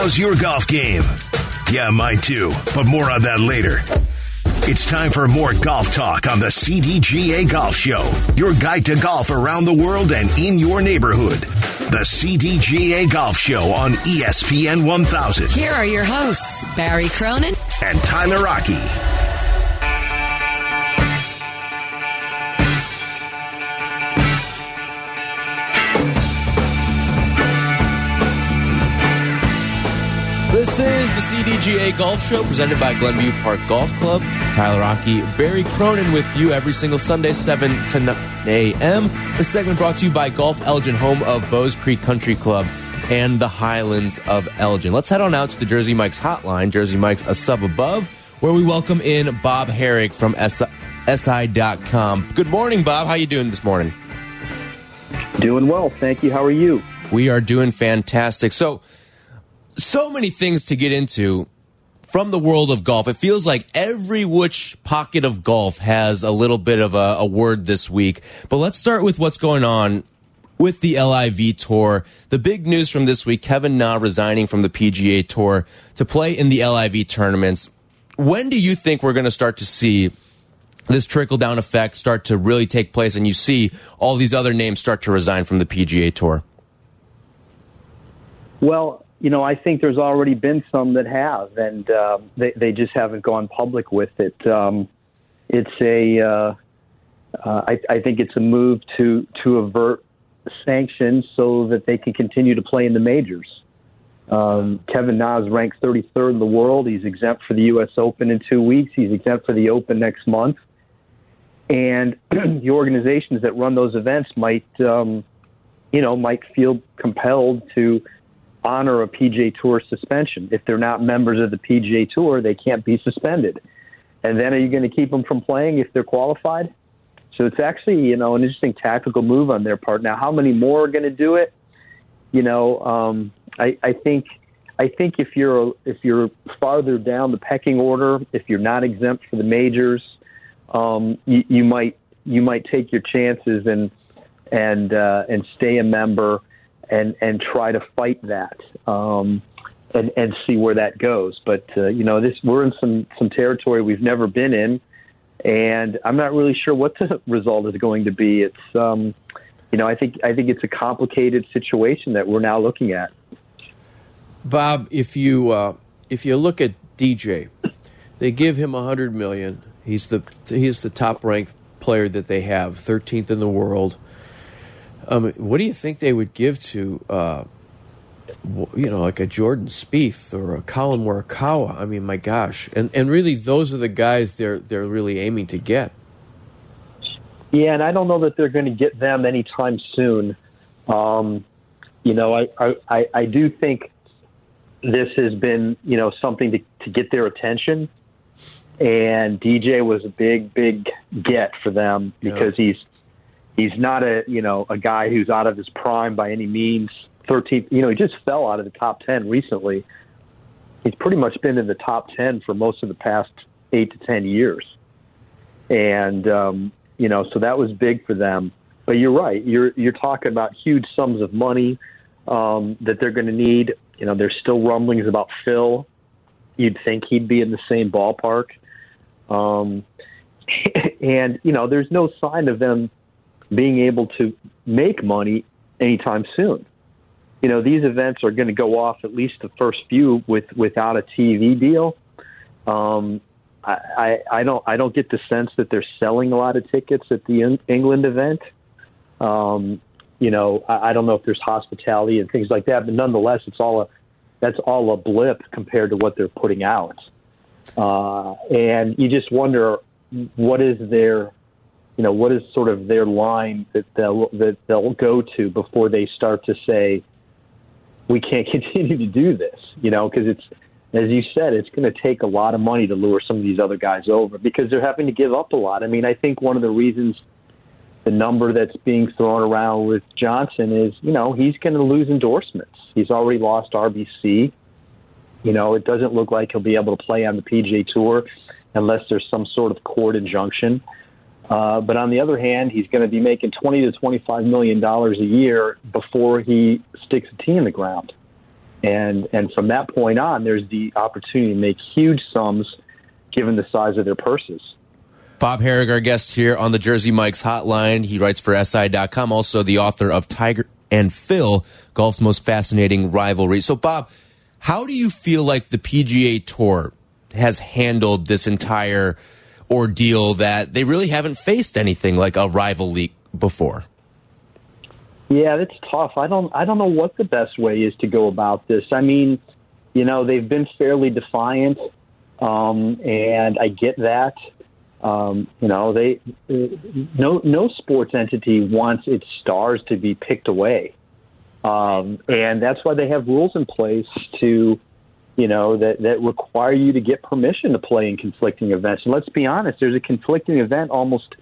How's your golf game? Yeah, mine too, but more on that later. It's time for more golf talk on the CDGA Golf Show, your guide to golf around the world and in your neighborhood. The CDGA Golf Show on ESPN 1000. Here are your hosts, Barry Cronin and Tyler Rocky. This is the CDGA Golf Show presented by Glenview Park Golf Club. Tyler Rocky, Barry Cronin with you every single Sunday, 7 to 9 a.m. This segment brought to you by Golf Elgin, home of Bowes Creek Country Club and the Highlands of Elgin. Let's head on out to the Jersey Mike's hotline, Jersey Mike's a sub above, where we welcome in Bob Harig from SI.com. Good morning, Bob. How are you doing this morning? Doing well. Thank you. How are you? We are doing fantastic. So, so many things to get into from the world of golf. It feels like every which pocket of golf has a little bit of a, a, word this week. But let's start with what's going on with the LIV Tour. The big news from this week Kevin Na resigning from the PGA Tour to play in the LIV tournaments. When do you think we're going to start to see this trickle down effect start to really take place and you see all these other names start to resign from the PGA Tour? Well, you know, I think there's already been some that have, and uh, they they just haven't gone public with it. Um, it's a, uh, uh, I, I think it's a move to to avert sanctions so that they can continue to play in the majors. Um, Kevin Na is ranked 33rd in the world. He's exempt for the U.S. Open in two weeks. He's exempt for the Open next month. And the organizations that run those events might, um, you know, might feel compelled to honor a PGA Tour suspension. If they're not members of the PGA Tour, they can't be suspended. And then are you going to keep them from playing if they're qualified? So it's actually, you know, an interesting tactical move on their part. Now, how many more are going to do it? You know, um, I, I think, I think if you're if you're farther down the pecking order, if you're not exempt for the majors, um, you, you might you might take your chances and and uh, and stay a member and and try to fight that um, and and see where that goes. But uh, you know, this we're in some some territory we've never been in, and I'm not really sure what the result is going to be. It's um, you know, I think I think it's a complicated situation that we're now looking at. Bob, if you uh, if you look at DJ, they give him a hundred million. He's the he's the top ranked player that they have, 13th in the world. Um, what do you think they would give to, uh, you know, like a Jordan Spieth or a Collin Morikawa? I mean, my gosh, and and really, those are the guys they're they're really aiming to get. Yeah, and I don't know that they're going to get them anytime soon. Um, you know, I, I I do think this has been you know something to to get their attention, and DJ was a big big get for them because yeah. he's he's not a you know a guy who's out of his prime by any means. 13th, you know, he just fell out of the top 10 recently. He's pretty much been in the top 10 for most of the past eight to 10 years, and um, you know, so that was big for them. But you're right. You're you're talking about huge sums of money um, that they're going to need. You know, there's still rumblings about Phil. You'd think he'd be in the same ballpark. Um, and you know, there's no sign of them being able to make money anytime soon. You know, these events are going to go off at least the first few with without a TV deal. Um, I, I, I don't I don't get the sense that they're selling a lot of tickets at the England event. Um, you know, I, I don't know if there's hospitality and things like that, but nonetheless, it's all a that's all a blip compared to what they're putting out. Uh, and you just wonder what is their you know, what is sort of their line that they'll that they'll go to before they start to say, we can't continue to do this, you know, because it's as you said, it's going to take a lot of money to lure some of these other guys over because they're having to give up a lot. I mean, I think one of the reasons the number that's being thrown around with Johnson is, you know, he's going to lose endorsements. He's already lost RBC. You know, it doesn't look like he'll be able to play on the PGA Tour unless there's some sort of court injunction. Uh, but on the other hand, he's going to be making 20 to 25 million dollars a year before he sticks a tee in the ground. and and from that point on, there's the opportunity to make huge sums, given the size of their purses. Bob Harig, our guest here on the Jersey Mike's Hotline. He writes for SI.com, also the author of Tiger and Phil, golf's most fascinating rivalry. So, Bob, how do you feel like the PGA Tour has handled this entire ordeal that they really haven't faced anything like a rival league before? Yeah, that's tough. I don't I don't know what the best way is to go about this. I mean, you know, they've been fairly defiant, um, and I get that. Um, you know, they no no sports entity wants its stars to be picked away, um, and that's why they have rules in place to, you know, that that require you to get permission to play in conflicting events. And let's be honest, there's a conflicting event almost,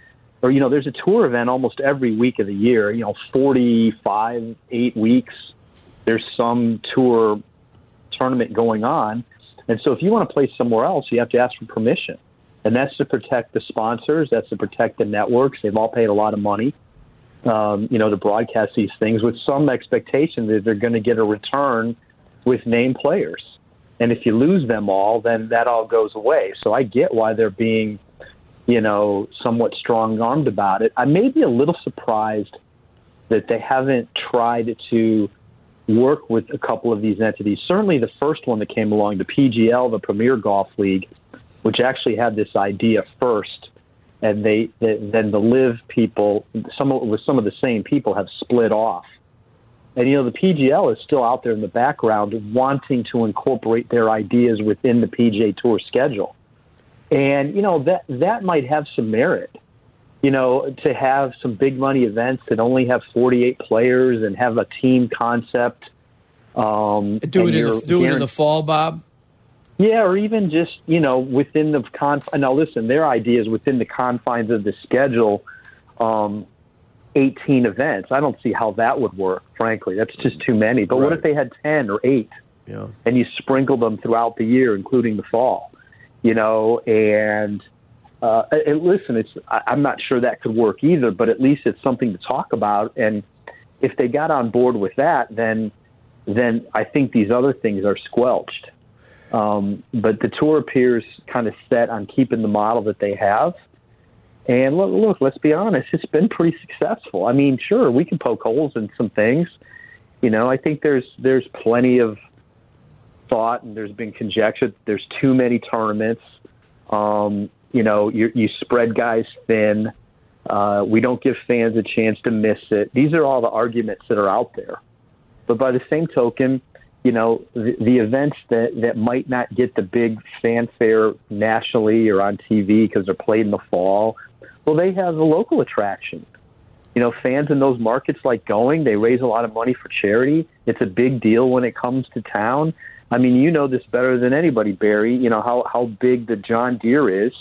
or you know, there's a tour event almost every week of the year. You know, forty five, eight weeks. There's some tour tournament going on, and so if you want to play somewhere else, you have to ask for permission and that's to protect the sponsors. That's to protect the networks. They've all paid a lot of money, um, you know, to broadcast these things with some expectation that they're going to get a return with named players. And if you lose them all, then that all goes away. So I get why they're being, you know, somewhat strong armed about it. I may be a little surprised that they haven't tried to work with a couple of these entities. Certainly, the first one that came along, the PGL, the Premier Golf League which actually had this idea first, and they, then the LIV people, some with some of the same people, have split off. And you know the PGL is still out there in the background, wanting to incorporate their ideas within the PGA Tour schedule, and you know that that might have some merit. You know, to have some big money events that only have 48 players and have a team concept. Um, do it, in the, do it in the fall, Bob. Yeah, or even just you know within the con. Now listen, their idea is within the confines of the schedule. Um, 18 events. I don't see how that would work. Frankly, that's just too many. But right. what if they had 10 or 8? Yeah. And you sprinkle them throughout the year, including the fall. You know, and uh, and listen, it's I'm not sure that could work either, but at least it's something to talk about. And if they got on board with that, then then I think these other things are squelched. Um, but the tour appears kind of set on keeping the model that they have. And look, look, let's be honest, it's been pretty successful. I mean, sure, we can poke holes in some things. You know, I think there's there's plenty of thought and there's been conjecture. There's too many tournaments. Um, you know, you, you spread guys thin. Uh, we don't give fans a chance to miss it. These are all the arguments that are out there. But by the same token, you know, the, the events that, that might not get the big fanfare nationally or on TV because they're played in the fall, well, they have a local attraction. You know, fans in those markets like going, they raise a lot of money for charity. It's a big deal when it comes to town. I mean, you know this better than anybody, Barry. You know how how big the John Deere is.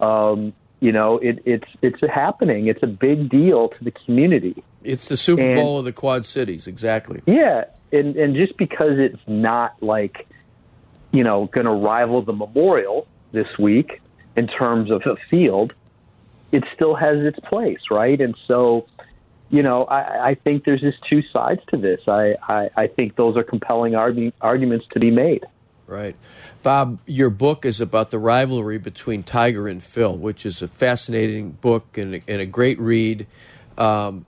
Um, you know, it, it's it's happening. It's a big deal to the community. It's the Super and, Bowl of the Quad Cities, exactly. Yeah, and and just because it's not like you know going to rival the Memorial this week in terms of a field, it still has its place, right? And so, you know, I, I think there's just two sides to this. I, I, I think those are compelling argu- arguments to be made. Right. Bob, your book is about the rivalry between Tiger and Phil, which is a fascinating book and, and a great read um,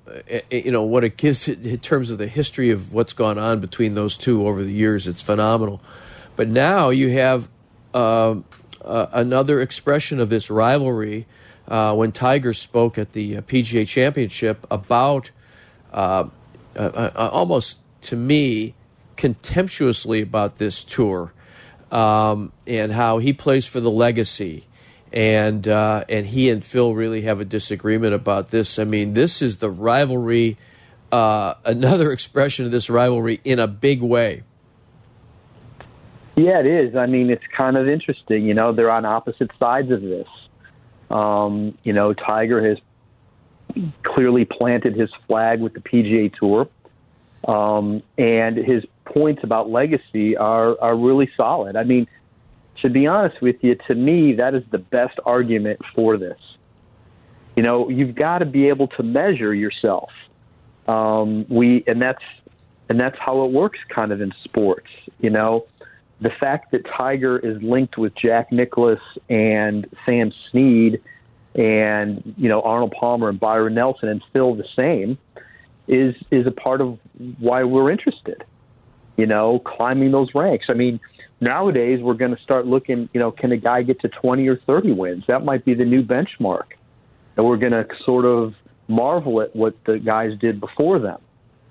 you know what it gives in terms of the history of what's gone on between those two over the years. It's phenomenal. But now you have uh, uh, another expression of this rivalry uh, when Tiger spoke at the uh, PGA Championship about uh, uh, almost to me contemptuously about this tour um, and how he plays for the legacy and uh, and he and Phil really have a disagreement about this. I mean, this is the rivalry, uh, another expression of this rivalry in a big way. Yeah, it is. I mean, it's kind of interesting. You know, they're on opposite sides of this. Um, you know, Tiger has clearly planted his flag with the PGA Tour, um, and his points about legacy are are really solid. I mean to be honest with you, to me, that is the best argument for this. You know, you've got to be able to measure yourself. Um, we, and that's and that's how it works, kind of in sports. You know, the fact that Tiger is linked with Jack Nicklaus and Sam Snead and you know Arnold Palmer and Byron Nelson and still the same is is a part of why we're interested. You know, climbing those ranks. I mean, nowadays we're going to start looking. You know, can a guy get to twenty or thirty wins? That might be the new benchmark, and we're going to sort of marvel at what the guys did before them.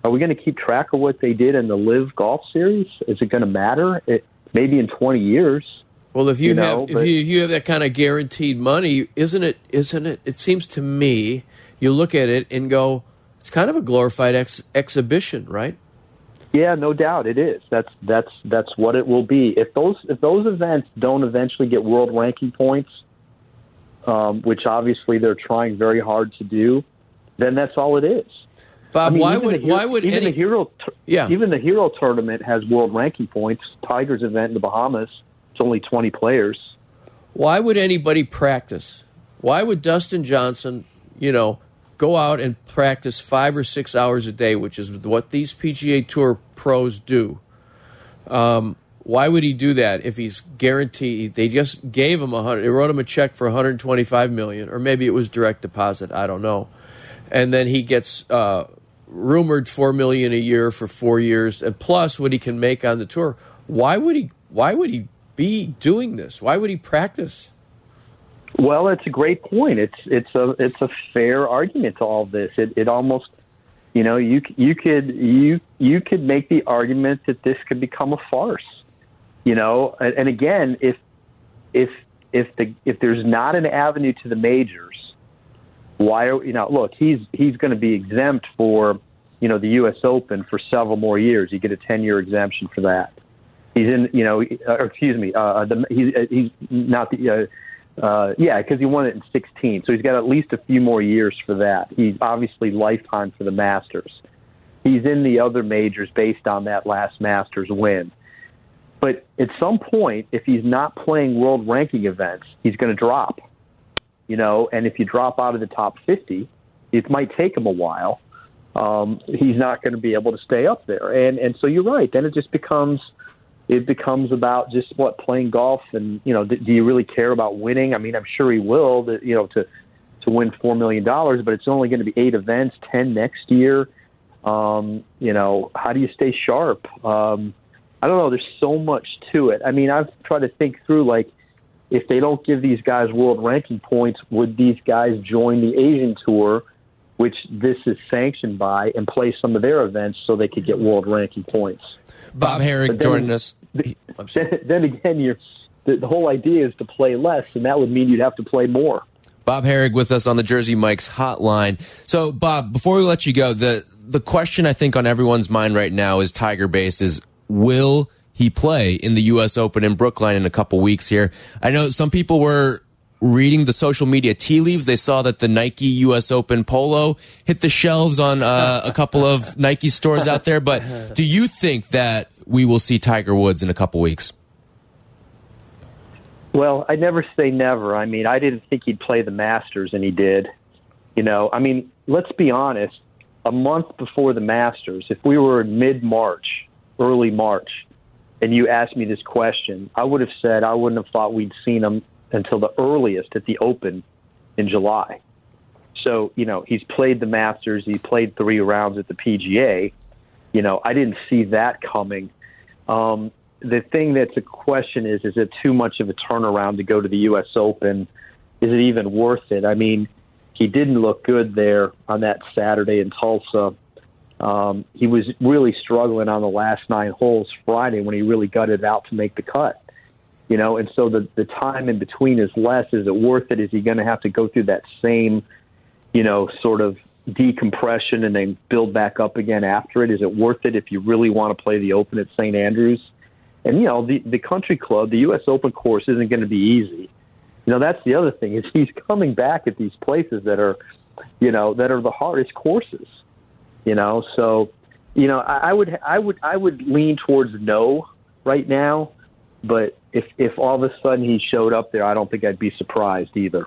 Are we going to keep track of what they did in the LIV Golf Series? Is it going to matter? It, maybe in twenty years. Well, if you, You have know, if but- you, if you have that kind of guaranteed money, isn't it? Isn't it? It seems to me you look at it and go, it's kind of a glorified ex- exhibition, right? Yeah, no doubt it is. That's that's that's what it will be. If those if those events don't eventually get world ranking points, um, which obviously they're trying very hard to do, then that's all it is. Bob, I mean, why would Hero- why would even any the hero Yeah. even the hero tournament has world ranking points? Tigers event in the Bahamas, it's only twenty players. why would anybody practice? Why would Dustin Johnson, you know, go out and practice five or six hours a day, which is what these PGA Tour pros do? Um, why would he do that if he's guaranteed? They just gave him a hundred. They wrote him a check for 125 million, or maybe it was direct deposit. I don't know. And then he gets uh, rumored four million a year for four years, and plus what he can make on the tour. Why would he? Why would he be doing this? Why would he practice? Well, it's a great point. It's it's a it's a fair argument to all this. It it almost you know you you could you you could make the argument that this could become a farce. You know, and, and again, if if if the if there's not an avenue to the majors, why are you know? Look, he's he's going to be exempt for you know the U.S. Open for several more years. You get a ten year exemption for that. He's in, you know, uh, excuse me, uh, the, he's uh, he's not the. Uh, uh, yeah, because he won it in 16, so he's got at least a few more years for that. He's obviously lifetime for the Masters. He's in the other majors based on that last Masters win. But at some point, if he's not playing world ranking events, he's going to drop. You know, and if you drop out of the top 50, it might take him a while. Um, he's not going to be able to stay up there, and and so you're right. Then it just becomes it becomes about just what playing golf and you know do, do you really care about winning? I mean i'm sure he will to, you know to to win four million dollars but it's only going to be eight events ten next year. Um you know how do you stay sharp? Um i don't know. There's so much to it. I mean i've tried to think through like if they don't give these guys world ranking points would these guys join the asian tour which this is sanctioned by and play some of their events so they could get world ranking points Bob uh, Harig then- joining us. then, then again, you're, the, the whole idea is to play less, and that would mean you'd have to play more. Bob Harig with us on the Jersey Mike's hotline. So, Bob, before we let you go, the the question I think on everyone's mind right now is Tiger based is will he play in the U.S. Open in Brookline in a couple weeks here? I know some people were reading the social media tea leaves. They saw that the Nike U.S. Open polo hit the shelves on uh, a couple of Nike stores out there. But do you think that we will see Tiger Woods in a couple weeks? Well, I never say never. I mean, I didn't think he'd play the Masters, and he did. You know, I mean, let's be honest. A month before the Masters, if we were in mid March, early March, and you asked me this question, I would have said I wouldn't have thought we'd seen him until the earliest at the Open in July. So, you know, he's played the Masters, he played three rounds at the PGA. You know, I didn't see that coming. Um, the thing that's a question is is it too much of a turnaround to go to the US Open? Is it even worth it? I mean, he didn't look good there on that Saturday in Tulsa. Um, he was really struggling on the last nine holes Friday when he really gutted out to make the cut. You know, and so the the time in between is less. Is it worth it? Is he going to have to go through that same, you know, sort of decompression and then build back up again after it? Is it worth it if you really want to play the Open at St. Andrews? And you know, the the country club, the U.S. Open course isn't going to be easy. You know, that's the other thing is he's coming back at these places that are, you know, that are the hardest courses. You know, so you know, I, I would I would I would lean towards no right now, but if if all of a sudden he showed up there, I don't think I'd be surprised either.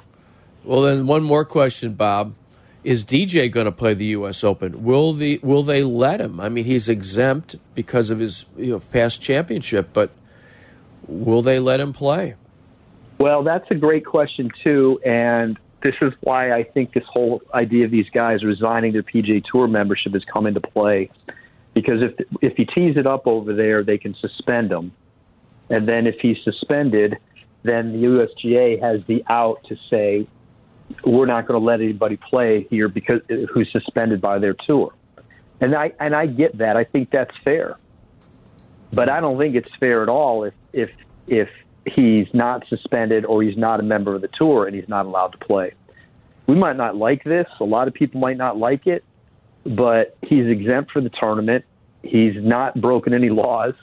Well, then one more question, Bob. is DJ going to play the U.S. Open? Will the will they let him? I mean, he's exempt because of his you know, past championship, but will they let him play? Well, that's a great question too, and this is why I think this whole idea of these guys resigning their PGA Tour membership has come into play. Because if if he tees it up over there, they can suspend him, and then if he's suspended, then the USGA has the out to say we're not going to let anybody play here because who's suspended by their tour. And I and I get that. I think that's fair. But I don't think it's fair at all if if if he's not suspended or he's not a member of the tour and he's not allowed to play. We might not like this. A lot of people might not like it, but he's exempt for the tournament. He's not broken any laws.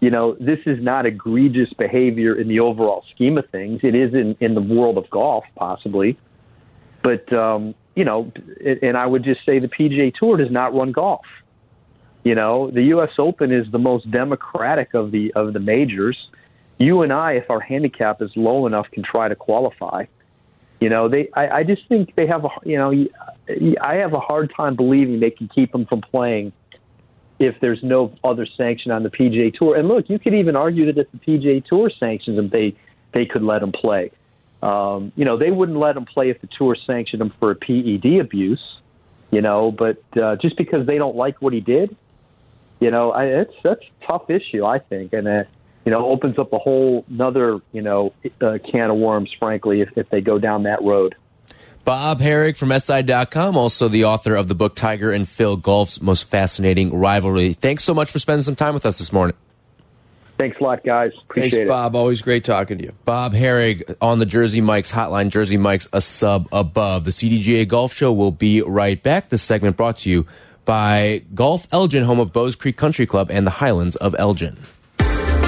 You know, this is not egregious behavior in the overall scheme of things. It is in, in the world of golf, possibly. But, um, you know, and I would just say the PGA Tour does not run golf. You know, the U.S. Open is the most democratic of the of the majors you and I, if our handicap is low enough, can try to qualify. You know, they. I, I just think they have a. You know, I have a hard time believing they can keep them from playing if there's no other sanction on the PGA Tour. And look, you could even argue that if the PGA Tour sanctions them, they they could let them play. Um, you know, they wouldn't let them play if the tour sanctioned them for a PED abuse. You know, but uh, just because they don't like what he did, you know, I, it's that's a tough issue, I think, and. Uh, you know, opens up a whole another, you know, uh, can of worms, frankly, if, if they go down that road. Bob Harig from SI.com, also the author of the book Tiger and Phil Golf's Most Fascinating Rivalry. Thanks so much for spending some time with us this morning. Thanks a lot, guys. Appreciate Thanks, Bob. Always great talking to you. Bob Harig on the Jersey Mike's hotline, Jersey Mike's a sub above. The CDGA Golf Show will be right back. This segment brought to you by Golf Elgin, home of Bowes Creek Country Club and the Highlands of Elgin.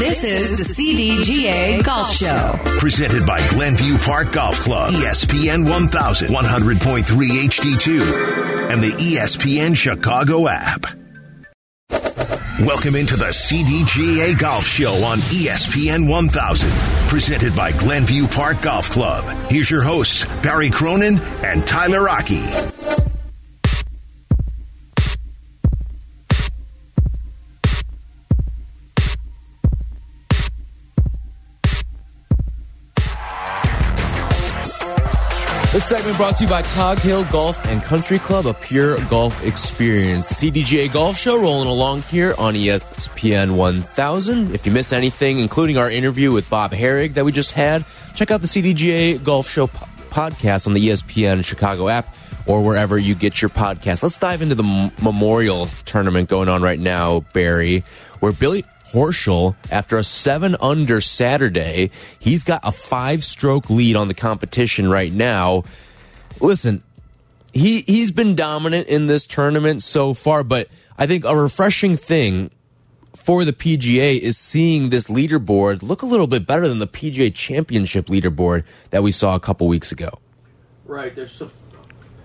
This is the CDGA Golf Show. Presented by Glenview Park Golf Club, ESPN 1000, 100.3 HD2, and the ESPN Chicago app. Welcome into the CDGA Golf Show on ESPN 1000, presented by Glenview Park Golf Club. Here's your hosts, Barry Cronin and Tyler Rocky. This segment brought to you by Cog Hill Golf and Country Club, a pure golf experience. The CDGA Golf Show rolling along here on ESPN 1000. If you miss anything, including our interview with Bob Harig that we just had, check out the CDGA Golf Show po podcast on the ESPN Chicago app or wherever you get your podcast. Let's dive into the Memorial Tournament going on right now, Barry, where Billy Horschel, after a seven under Saturday, he's got a five stroke lead on the competition right now. Listen, he he's been dominant in this tournament so far, but I think a refreshing thing for the PGA is seeing this leaderboard look a little bit better than the PGA Championship leaderboard that we saw a couple weeks ago. Right. There's some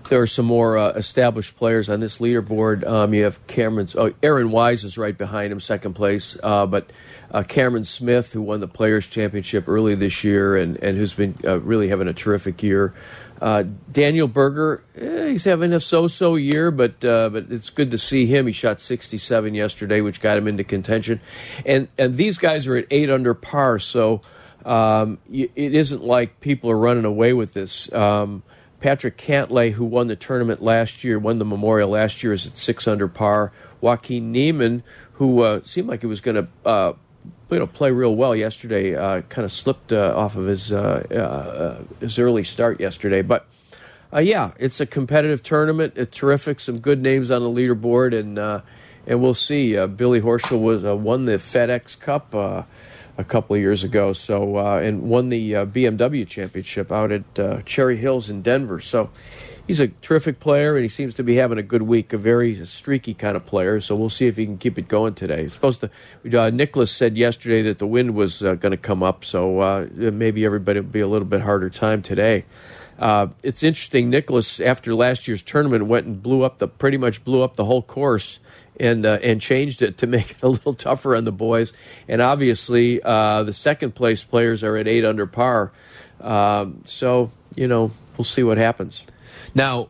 there are some more uh, established players on this leaderboard. Um, you have Cameron, oh, Aaron Wise is right behind him, second place. Uh, but uh, Cameron Smith, who won the Players Championship early this year and, and who's been uh, really having a terrific year. Uh, Daniel Berger, eh, he's having a so-so year, but uh, but it's good to see him. He shot 67 yesterday, which got him into contention. And and these guys are at eight under par, so um, it isn't like people are running away with this. Um, Patrick Cantlay, who won the tournament last year, won the Memorial last year, is at six under par. Joaquin Niemann, who uh, seemed like he was going to uh, you know, play real well yesterday, uh, kind of slipped uh, off of his uh, uh, his early start yesterday. But yeah, it's a competitive tournament. It's terrific. Some good names on the leaderboard, and and we'll see. Billy Horschel was won the FedEx Cup a couple of years ago. So uh, and won the uh, BMW championship out at uh, Cherry Hills in Denver. So he's a terrific player, and he seems to be having a good week. A very streaky kind of player. So we'll see if he can keep it going today. It's supposed to. Uh, Nicklaus said yesterday that the wind was uh, going to come up, so uh, maybe everybody will be a little bit harder time today. it's interesting. Nicklaus, after last year's tournament, went and blew up the pretty much blew up the whole course and uh, and changed it to make it a little tougher on the boys. And obviously, uh, the second place players are at eight under par. Um, so you know, we'll see what happens. Now,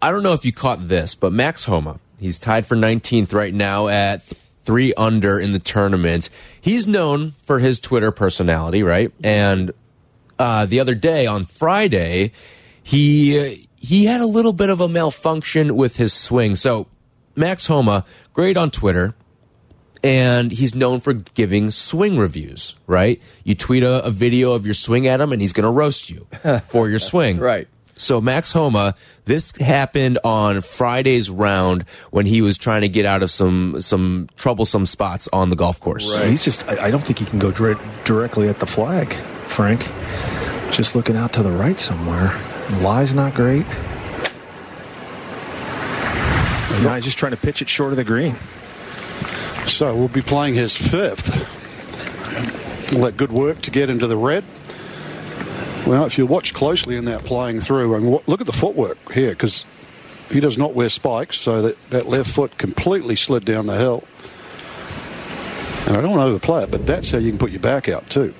I don't know if you caught this, but Max Homa, he's tied for 19th right now at three under in the tournament. He's known for his Twitter personality, right? And uh, the other day on Friday, he he had a little bit of a malfunction with his swing. So Max Homa, great on Twitter, and he's known for giving swing reviews. Right? You tweet a, a video of your swing at him, and he's going to roast you for your swing. Right. So Max Homa, this happened on Friday's round when he was trying to get out of some some troublesome spots on the golf course. Right. He's just, I, I don't think he can go dire- directly at the flag, Frank. Just looking out to the right somewhere. Lie's not great. And now he's just trying to pitch it short of the green. So we'll be playing his fifth. Let good work to get into the red. Well, if you watch closely in that playing through, and wa- look at the footwork here, because he does not wear spikes, so that, that left foot completely slid down the hill. And I don't overplay it, but that's how you can put your back out too,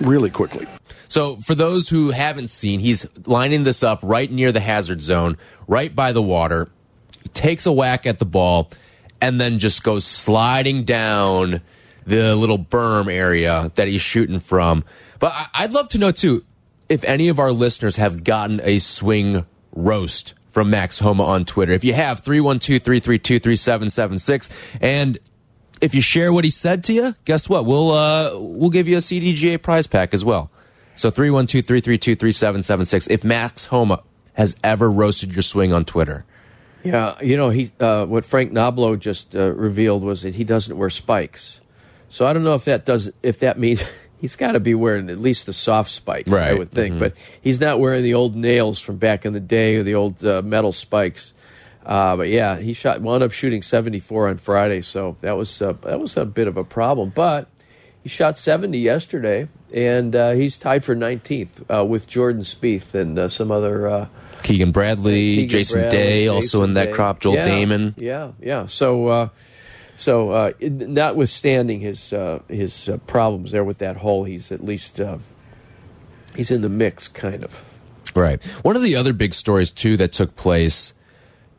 really quickly. So for those who haven't seen, he's lining this up right near the hazard zone, right by the water. Takes a whack at the ball and then just goes sliding down the little berm area that he's shooting from. But I'd love to know too if any of our listeners have gotten a swing roast from Max Homa on Twitter. If you have, 312 332 3776. And if you share what he said to you, guess what? We'll uh, we'll give you a CDGA prize pack as well. So 312-332-3776. If Max Homa has ever roasted your swing on Twitter. Yeah, you know, he uh, what Frank Nobilo just uh, revealed was that he doesn't wear spikes. So I don't know if that does if that means he's got to be wearing at least the soft spikes, I would think. But he's not wearing the old nails from back in the day or the old uh, metal spikes. Uh, but yeah, he shot wound up shooting 74 on Friday, so that was uh, that was a bit of a problem. But he shot 70 yesterday, and uh, he's tied for 19th uh, with Jordan Spieth and uh, some other. Keegan Bradley, Keegan Jason Bradley, Day, also in that Day. crop, Joel yeah, Dahmen. Yeah, yeah. So, uh, so uh, notwithstanding his uh, his uh, problems there with that hole, he's at least uh, he's in the mix, kind of. Right. One of the other big stories too that took place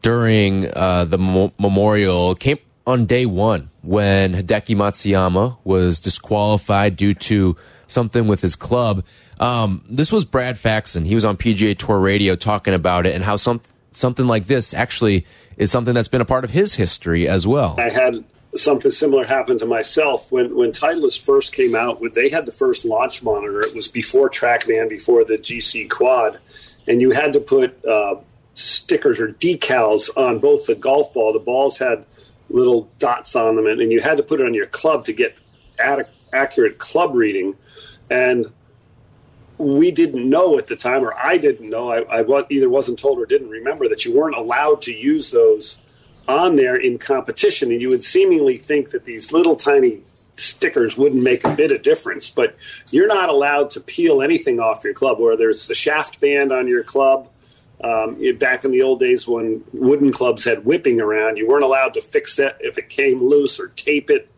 during uh, the mo- memorial came on day one when Hideki Matsuyama was disqualified due to something with his club. Um, this was Brad Faxon. He was on PGA Tour Radio talking about it and how some something like this actually is something that's been a part of his history as well. I had something similar happen to myself when when Titleist first came out. When they had the first launch monitor, it was before TrackMan, before the GC Quad, and you had to put uh, stickers or decals on both the golf ball. The balls had little dots on them, and, and you had to put it on your club to get ad- accurate club reading. And we didn't know at the time, or I didn't know. I, I either wasn't told or didn't remember that you weren't allowed to use those on there in competition. And you would seemingly think that these little tiny stickers wouldn't make a bit of difference, but you're not allowed to peel anything off your club, whether it's the shaft band on your club. Um, back in the old days when wooden clubs had whipping around, you weren't allowed to fix it if it came loose or tape it.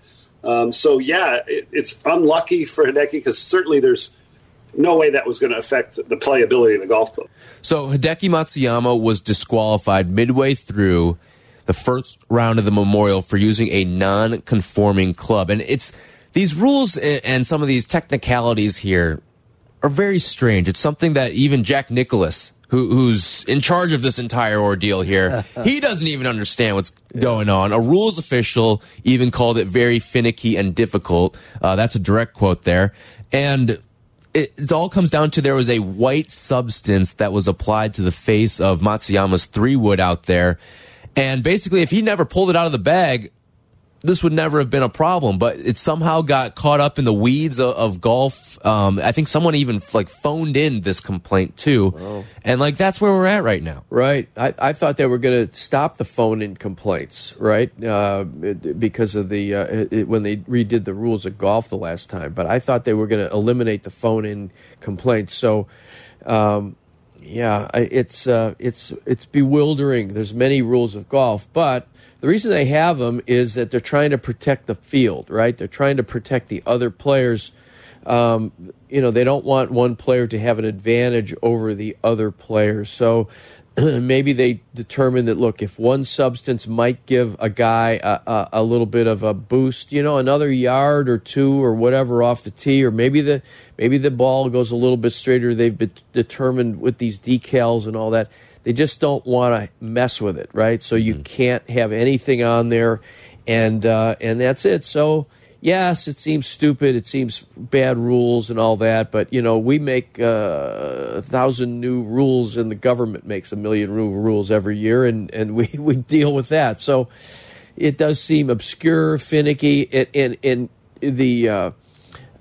Um, so, yeah, it, it's unlucky for Hideki because certainly there's no way that was going to affect the playability of the golf club. So Hideki Matsuyama was disqualified midway through the first round of the memorial for using a non-conforming club, and it's these rules and some of these technicalities here are very strange. It's something that even Jack Nicklaus, who, who's in charge of this entire ordeal here, he doesn't even understand what's going on. A rules official even called it very finicky and difficult. Uh, that's a direct quote there, and it, all comes down to there was a white substance that was applied to the face of Matsuyama's three wood out there. And basically, if he never pulled it out of the bag, this would never have been a problem. But it somehow got caught up in the weeds of, of golf. Um, I think someone even like phoned in this complaint too. And like, that's where we're at right now. Right. I, I thought they were going to stop the phone-in complaints, right? Uh, it- because of the uh, it, when they redid the rules of golf the last time. But I thought they were going to eliminate the phone-in complaints. So, um, yeah, it's uh, it's it's bewildering. There's many rules of golf, but the reason they have them is that they're trying to protect the field, right? They're trying to protect the other players um, you know they don't want one player to have an advantage over the other players so maybe they determine that look, if one substance might give a guy a, a, a, little bit of a boost, you know, another yard or two or whatever off the tee, or maybe the maybe the ball goes a little bit straighter. They've been determined with these decals and all that. They just don't want to mess with it, right? So you mm-hmm. can't have anything on there, and uh, and that's it. So yes, it seems stupid. It seems bad rules and all that. But you know, we make uh, a thousand new rules, and the government makes a million new rules every year, and and we we deal with that. So it does seem obscure, finicky, and and, the. Uh,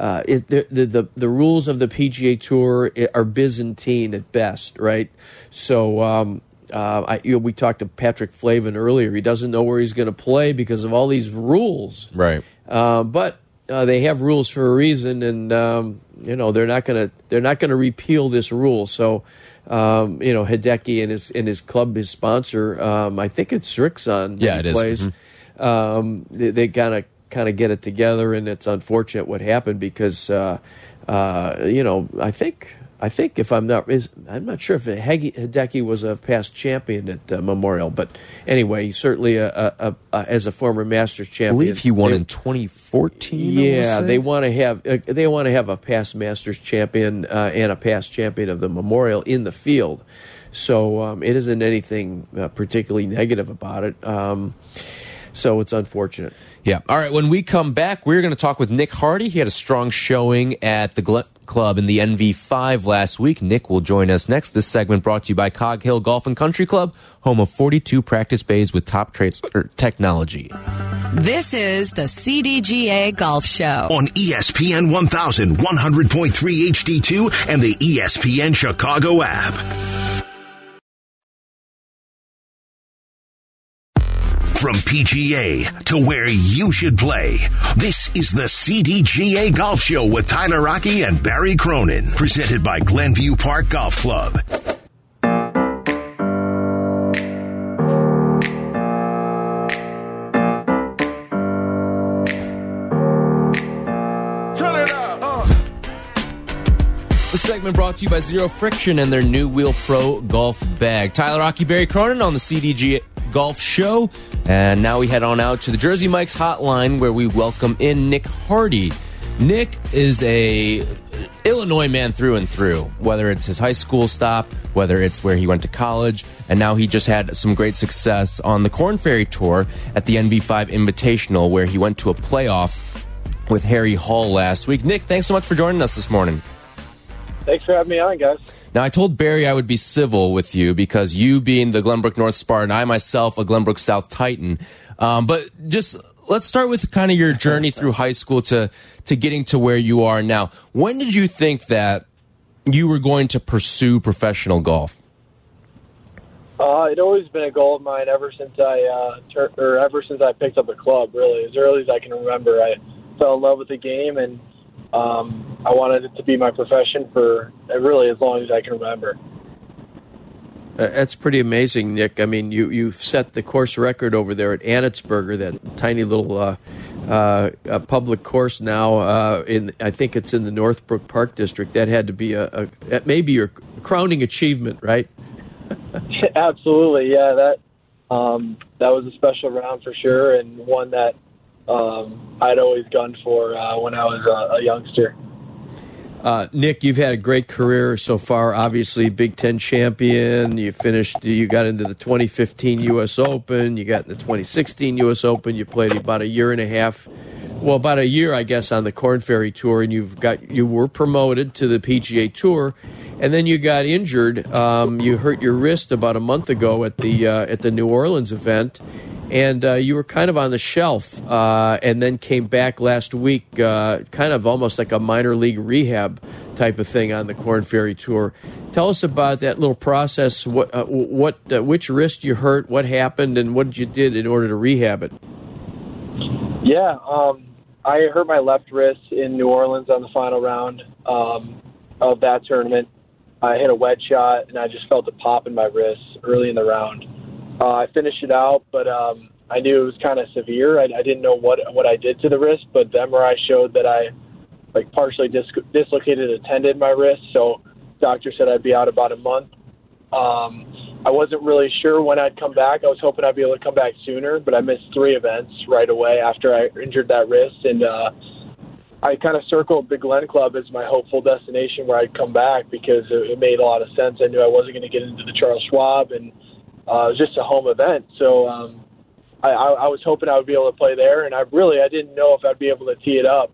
uh, it, the, the the rules of the PGA Tour are Byzantine at best, right? So um, uh, I, you know, we talked to Patrick Flavin earlier. He doesn't know where he's going to play because of all these rules, right? Uh, but uh, they have rules for a reason, and um, you know they're not going to they're not going to repeal this rule. So. Um, you know, Hideki and his and his club, his sponsor. Um, I think it's Srixon. Yeah, it plays. is. Mm-hmm. Um, they kind of kind of get it together, and it's unfortunate what happened because uh, uh, you know I think I think if I'm not, is, I'm not sure if Hideki was a past champion at uh, Memorial, but anyway, certainly a, a, a, as a former Masters champion. I believe he won they, in 2014. Yeah, they want to have uh, they want to have a past Masters champion uh, and a past champion of the Memorial in the field. So um, it isn't anything uh, particularly negative about it. Um, so it's unfortunate. Yeah. All right. When we come back, we're going to talk with Nick Hardy. He had a strong showing at the Glen Club in the NV5 last week. Nick will join us next. This segment brought to you by Cog Hill Golf and Country Club, home of 42 practice bays with top traits er, technology. This is the CDGA Golf Show on ESPN 1100.3 HD2 and the ESPN Chicago app. From PGA to where you should play, this is the CDGA Golf Show with Tyler Rocky and Barry Cronin, presented by Glenview Park Golf Club. The segment brought to you by Zero Friction and their new Wheel Pro Golf Bag. Tyler Rocky, Barry Cronin on the CDGA Golf Show. And now we head on out to the Jersey Mike's hotline where we welcome in Nick Hardy. Nick is a Illinois man through and through, whether it's his high school stop, whether it's where he went to college, and now he just had some great success on the Corn Ferry Tour at the NV5 Invitational, where he went to a playoff with Harry Hall last week. Nick, thanks so much for joining us this morning. Thanks for having me on, guys. Now, I told Barry I would be civil with you because you being the Glenbrook North Spartan, I myself a Glenbrook South Titan. Um, but just let's start with kind of your journey through high school to to getting to where you are now. When did you think that you were going to pursue professional golf? Uh, it always been a goal of mine ever since I uh, tur- or ever since I picked up a club. Really, as early as I can remember, I fell in love with the game and um, I wanted it to be my profession for really as long as I can remember. Uh, that's pretty amazing, Nick. I mean, you you've set the course record over there at Anetsberger, that tiny little uh, uh, public course now. Uh, in I think it's in the Northbrook Park District. That had to be a, a that may be your crowning achievement, right? Absolutely, yeah. That um, that was a special round for sure, and one that um, I'd always gunned for uh, when I was a, a youngster. Uh, Nick, you've had a great career so far. Obviously, Big Ten champion. You finished. You got into the 2015 U.S. Open. You got in the 2016 U.S. Open. You played about a year and a half. Well, about a year, I guess, on the Corn Ferry Tour, and you've got you were promoted to the PGA Tour, and then you got injured. Um, you hurt your wrist about a month ago at the uh, at the New Orleans event, and uh, you were kind of on the shelf, uh, and then came back last week, uh, kind of almost like a minor league rehab type of thing on the Corn Ferry Tour. Tell us about that little process. What, uh, what, uh, which wrist you hurt? What happened, and what did you did in order to rehab it? Yeah, um, I hurt my left wrist in New Orleans on the final round um, of that tournament. I hit a wet shot, and I just felt a pop in my wrist early in the round uh, I finished it out, but um, I knew it was kind of severe. I, I didn't know what what I did to the wrist, but the MRI showed that I like partially dis- dislocated a tendon in my wrist. So doctor said I'd be out about a month. Um, I wasn't really sure when I'd come back. I was hoping I'd be able to come back sooner, but I missed three events right away after I injured that wrist, and uh, I kind of circled the Glen Club as my hopeful destination where I'd come back because it, it made a lot of sense. I knew I wasn't going to get into the Charles Schwab, and uh, it was just a home event, so. Um, I, I, was hoping I would be able to play there, and I really I didn't know if I'd be able to tee it up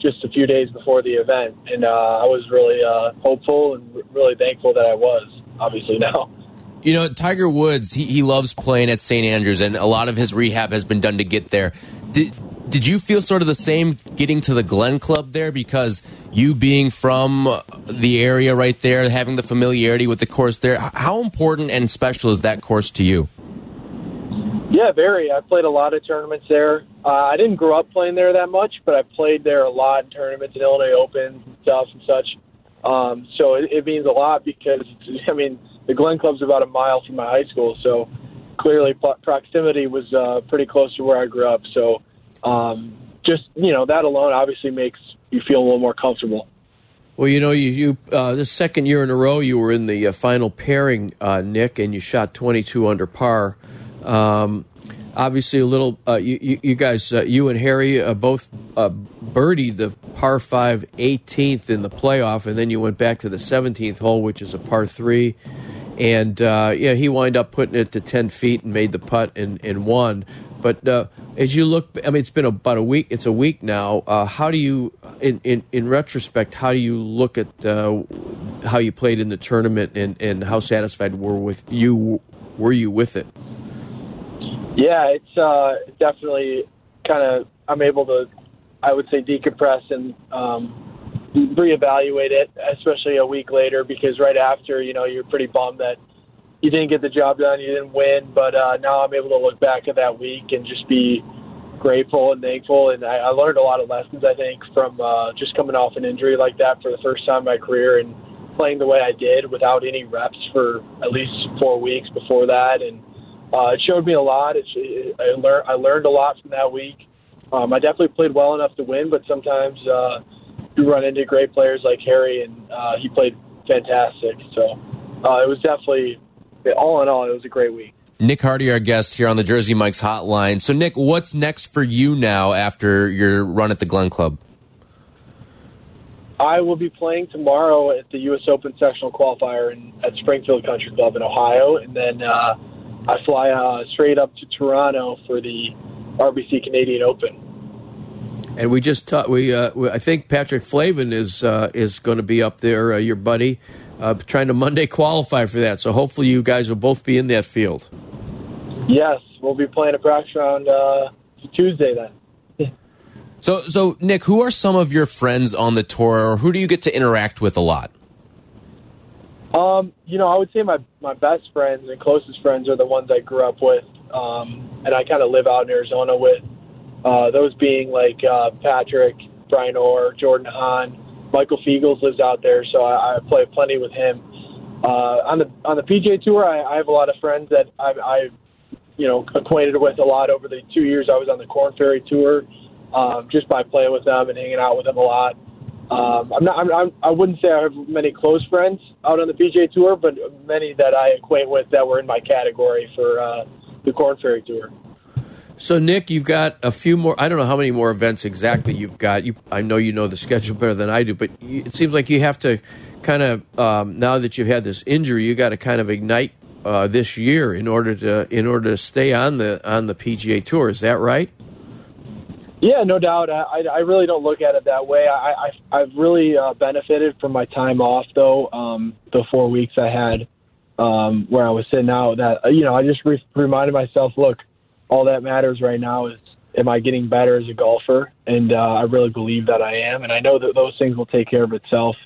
just a few days before the event, and uh, I was really uh, hopeful and really thankful that I was. Obviously now. You know, Tiger Woods, he, he loves playing at St. Andrews, and a lot of his rehab has been done to get there. Did, did you feel sort of the same getting to the Glen Club there? Because you being from the area right there, having the familiarity with the course there, how important and special is that course to you? Yeah, very. I played a lot of tournaments there. Uh, I didn't grow up playing there that much, but I played there a lot in tournaments and Illinois Opens and stuff and such. Um, so it, it means a lot because, I mean, the Glen Club's about a mile from my high school, so clearly proximity was uh, pretty close to where I grew up. So um, just, you know, that alone obviously makes you feel a little more comfortable. Well, you know, you, you uh, this second year in a row, you were in the uh, final pairing, uh, Nick, and you shot 22 under par. Um, obviously, a little. Uh, you, you, guys, uh, you and Harry, uh, both birdied the par five 18th in the playoff, and then you went back to the 17th hole, which is a par three. And uh, yeah, he wound up putting it to 10 feet and made the putt and, and won. But uh, as you look, I mean, it's been about a week. It's a week now. how do you, in, in in retrospect, how do you look at how you played in the tournament and, and how satisfied were with you were you with it? Yeah, it's uh, definitely kind of I'm able to, I would say, decompress and um, reevaluate it, especially a week later, because right after, you know, you're pretty bummed that you didn't get the job done, you didn't win, but uh, now I'm able to look back at that week and just be grateful and thankful. And I, I learned a lot of lessons, I think, from uh, just coming off an injury like that for the first time in my career and playing the way I did without any reps for at least four weeks before that, and uh, it showed me a lot. It, it, I learned I learned a lot from that week. Um, I definitely played well enough to win, but sometimes uh, you run into great players like Harry, and uh, he played fantastic. So uh, it was definitely, all in all, it was a great week. Nick Hardy, our guest here on the Jersey Mike's Hotline. So, Nick, what's next for you now after your run at the Glen Club? I will be playing tomorrow at the U.S. Open sectional qualifier in, at Springfield Country Club in Ohio, and then uh, I fly uh, straight up to Toronto for the RBC Canadian Open. And we just talked. We, uh, we, I think Patrick Flavin is uh, is going to be up there, uh, your buddy, uh, trying to Monday qualify for that. So hopefully you guys will both be in that field. Yes, we'll be playing a practice round uh, Tuesday then. so, so Nick, who are some of your friends on the tour, or who do you get to interact with a lot? Um, you know, I would say my my best friends and closest friends are the ones I grew up with, um, and I kind of live out in Arizona with. Uh, those being like uh, Patrick, Brian Orr, Jordan Hahn, Michael Feagles lives out there, so I, I play plenty with him. Uh, on the on the PGA Tour, I, I have a lot of friends that I've, I've you know acquainted with a lot over the two years I was on the Corn Ferry Tour, um, just by playing with them and hanging out with them a lot. Um, I'm not. I'm, I'm, I wouldn't say I have many close friends out on the PGA Tour, but many that I acquaint with that were in my category for uh, the Corn Ferry Tour. So, Nick, you've got a few more. I don't know how many more events exactly you've got. You, I know you know the schedule better than I do, but it seems like you have to kind of um, now that you've had this injury, you got to kind of ignite uh, this year in order to in order to stay on the on the PGA Tour. Is that right? Yeah, no doubt. I, I really don't look at it that way. I, I I've really uh, benefited from my time off though. Um, the four weeks I had um, where I was sitting out, that you know, I just re- reminded myself, look, all that matters right now is am I getting better as a golfer, and uh, I really believe that I am, and I know that those things will take care of itself.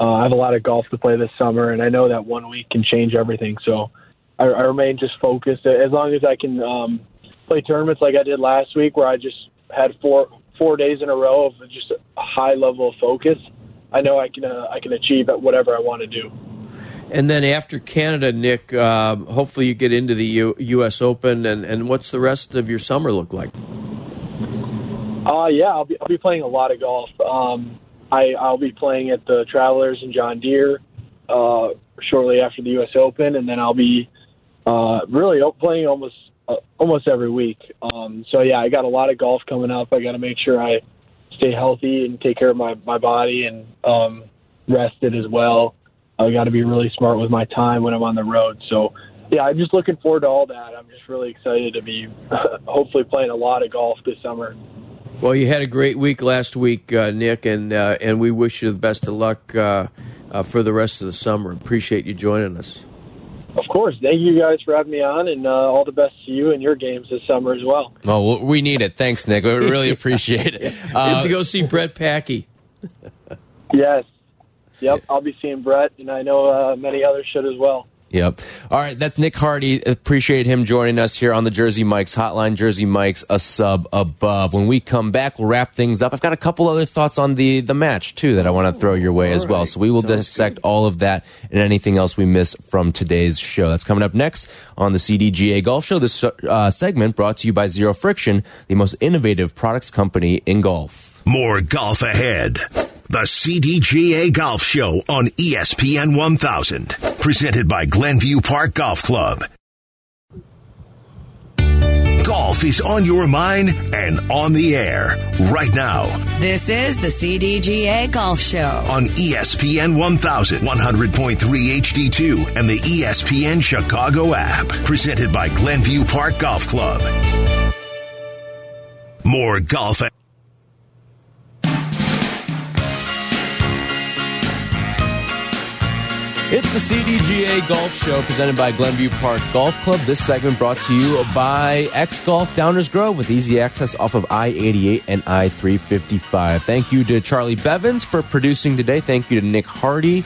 Uh, I have a lot of golf to play this summer, and I know that one week can change everything. So I, I remain just focused as long as I can um, play tournaments like I did last week, where I just had four four days in a row of just a high level of focus, I know I can uh, I can achieve whatever I want to do. And then after Canada, Nick, uh, hopefully you get into the U U.S. Open, and, and what's the rest of your summer look like? Uh, yeah, I'll be I'll be playing a lot of golf. Um, I I'll be playing at the Travelers and John Deere uh, shortly after the U.S. Open, and then I'll be uh, really playing almost uh, almost every week. Um, so yeah, I got a lot of golf coming up. I got to make sure I stay healthy and take care of my my body and um, rested as well. I got to be really smart with my time when I'm on the road. So yeah, I'm just looking forward to all that. I'm just really excited to be hopefully playing a lot of golf this summer. Well, you had a great week last week, uh, Nick, and uh, and we wish you the best of luck uh, uh for the rest of the summer. Appreciate you joining us. Of course. Thank you guys for having me on, and uh, all the best to you and your games this summer as well. Oh, we need it. Thanks, Nick. We really appreciate it. yeah. Uh, to go see Brett Packy. yes. Yep. I'll be seeing Brett, and I know uh, many others should as well. Yep. All right, that's Nick Hardy. Appreciate him joining us here on the Jersey Mike's Hotline. Jersey Mike's a sub above. When we come back, we'll wrap things up. I've got a couple other thoughts on the the match too that I want to throw your way all as well. Right. So we will Sounds dissect good. all of that and anything else we miss from today's show. That's coming up next on the CDGA Golf Show. This uh, segment brought to you by Zero Friction, the most innovative products company in golf. More golf ahead. The CDGA Golf Show on ESPN 1000. Presented by Glenview Park Golf Club. Golf is on your mind and on the air right now. This is the CDGA Golf Show on ESPN 1000, 100.3 HD2, and the ESPN Chicago app. Presented by Glenview Park Golf Club. More golf. It's the CDGA Golf Show presented by Glenview Park Golf Club. This segment brought to you by X Golf Downers Grove with easy access off of I 88 and I 355. Thank you to Charlie Bevins for producing today. Thank you to Nick Hardy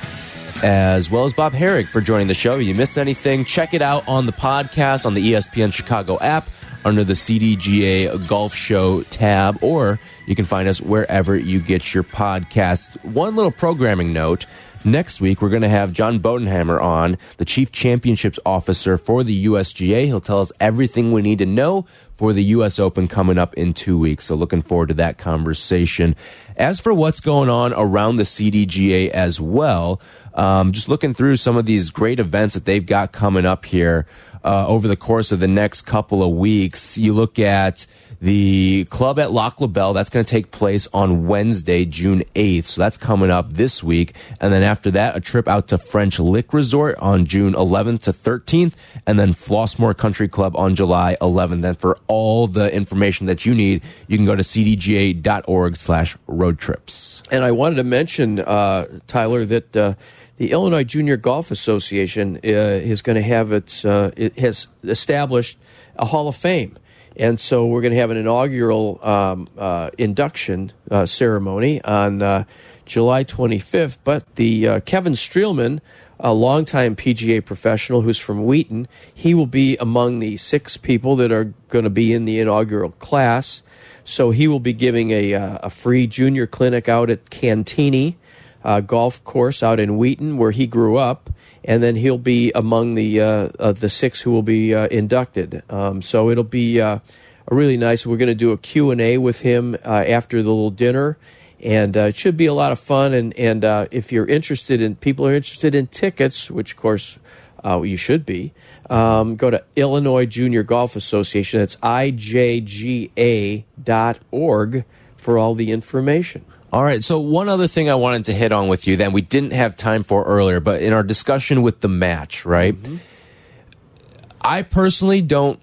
as well as Bob Harig for joining the show. If you missed anything, check it out on the podcast on the ESPN Chicago app under the CDGA Golf Show tab, or you can find us wherever you get your podcast. One little programming note. Next week, we're going to have John Bodenhamer on, the Chief Championships Officer for the USGA. He'll tell us everything we need to know for the U.S. Open coming up in two weeks. So looking forward to that conversation. As for what's going on around the CDGA as well, um, just looking through some of these great events that they've got coming up here uh, over the course of the next couple of weeks. You look at the club at Lac La Belle, that's going to take place on Wednesday, June 8th. So that's coming up this week. And then after that, a trip out to French Lick Resort on June 11th to 13th. And then Flossmoor Country Club on July 11th. And for all the information that you need, you can go to cdga.org slash road trips. And I wanted to mention, uh, Tyler, that, uh, the Illinois Junior Golf Association uh, is going to have its, uh, it has established a Hall of Fame. And so we're going to have an inaugural um, uh, induction uh, ceremony on uh, July 25th. But the uh, Kevin Streelman, a longtime PGA professional who's from Wheaton, he will be among the six people that are going to be in the inaugural class. So he will be giving a, a free junior clinic out at Cantigny uh, Golf Course out in Wheaton, where he grew up and then he'll be among the uh, uh, the six who will be uh, inducted. Um, so it'll be uh, a really nice. We're going to do a Q and A with him uh, after the little dinner, and uh, it should be a lot of fun. And and if you're interested in people are interested in tickets, which of course you should be, um, go to Illinois Junior Golf Association. That's ijga.org for all the information. All right. So one other thing I wanted to hit on with you that we didn't have time for earlier, but in our discussion with the match, right? Mm -hmm. I personally don't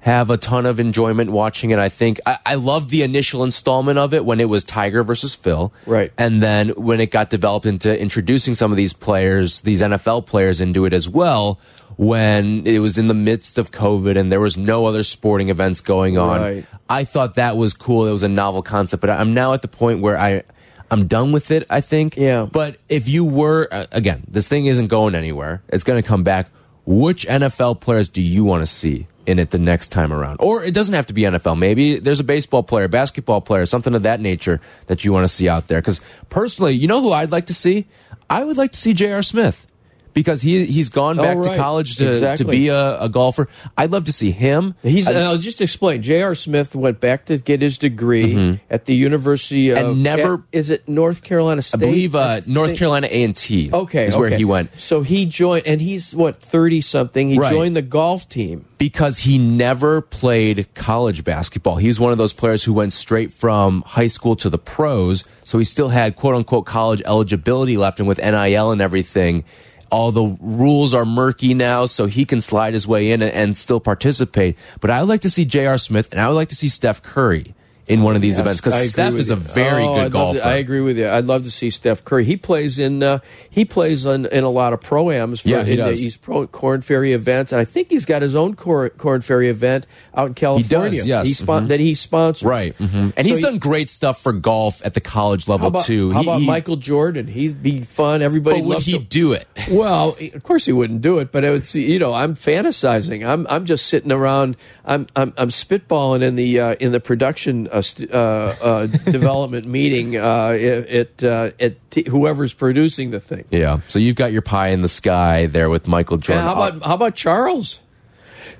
have a ton of enjoyment watching it. I think I, I loved the initial installment of it when it was Tiger versus Phil. Right. And then when it got developed into introducing some of these players, these NFL players into it as well, when it was in the midst of COVID and there was no other sporting events going on. Right. I thought that was cool. It was a novel concept, but I'm now at the point where I I'm done with it, I think. Yeah. But if you were uh, again, this thing isn't going anywhere. It's going to come back. Which NFL players do you want to see in it the next time around? Or it doesn't have to be NFL. Maybe there's a baseball player, basketball player, something of that nature that you want to see out there. Because personally, you know who I'd like to see? I would like to see J.R. Smith because he he's gone back Oh, to college to, Exactly. to be a, a golfer. I'd love to see him. He's. I, I'll just explain. J.R. Smith went back to get his degree at the University of. And never- at- is it North Carolina State? I believe uh, North Carolina A and T. Okay, is where okay. he went So he joined, and he's what thirty something. He Right. joined the golf team. because he never played college basketball. He was one of those players who went straight from high school to the pros. So he still had quote unquote college eligibility left, and with NIL and everything. All the rules are murky now, so he can slide his way in and, and still participate. But I would like to see J.R. Smith, and I would like to see Steph Curry in one of these events I because Steph is a very Oh, good I'd golfer. to- I agree with you. I'd love to see Steph Curry. He plays in uh, he plays in, in a lot of proams for Yeah, he in does. East Pro Corn Ferry events, and I think he's got his own Cor- Corn Ferry event out in California. yes. He spon- Mhm. that he sponsors. Right. hmm And So he's he- done great stuff for golf at the college level How about, too. how He- about he- Michael Jordan? He'd be fun. Everybody would loves he him. do it? Well, of course he wouldn't do it, but it would. You know, I'm fantasizing. I'm I'm just sitting around. I'm I'm, I'm spitballing in the uh, in the production uh, st- uh, uh, development meeting uh, at uh, at t- whoever's producing the thing. Yeah. So you've got your pie in the sky there with Michael Jordan. how about how about Charles?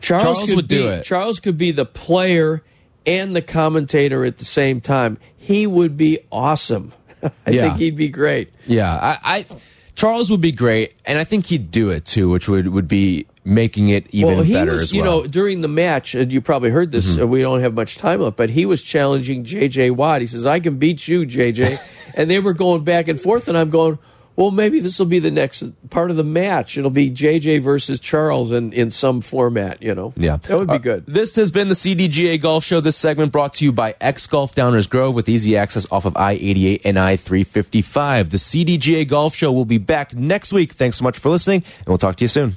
Charles, Charles could would be, do it. Charles could be the player and the commentator at the same time. He would be awesome. I Yeah. think he'd be great. Yeah, I, I Charles would be great, and I think he'd do it too, which would would be making it even well, better was, as you well. Mm-hmm. know, during the match, and you probably heard this. uh, we don't have much time left, but he was challenging J.J. Watt. He says, "I can beat you, J.J." and they were going back and forth, and I'm going, "Well, maybe this will be the next part of the match. It'll be J.J. versus Charles in in some format. You know, yeah, that would be Uh, good." This has been the CDGA Golf Show. This segment brought to you by X Golf Downers Grove with easy access off of I 88 and I 355. The CDGA Golf Show will be back next week. Thanks so much for listening, and we'll talk to you soon.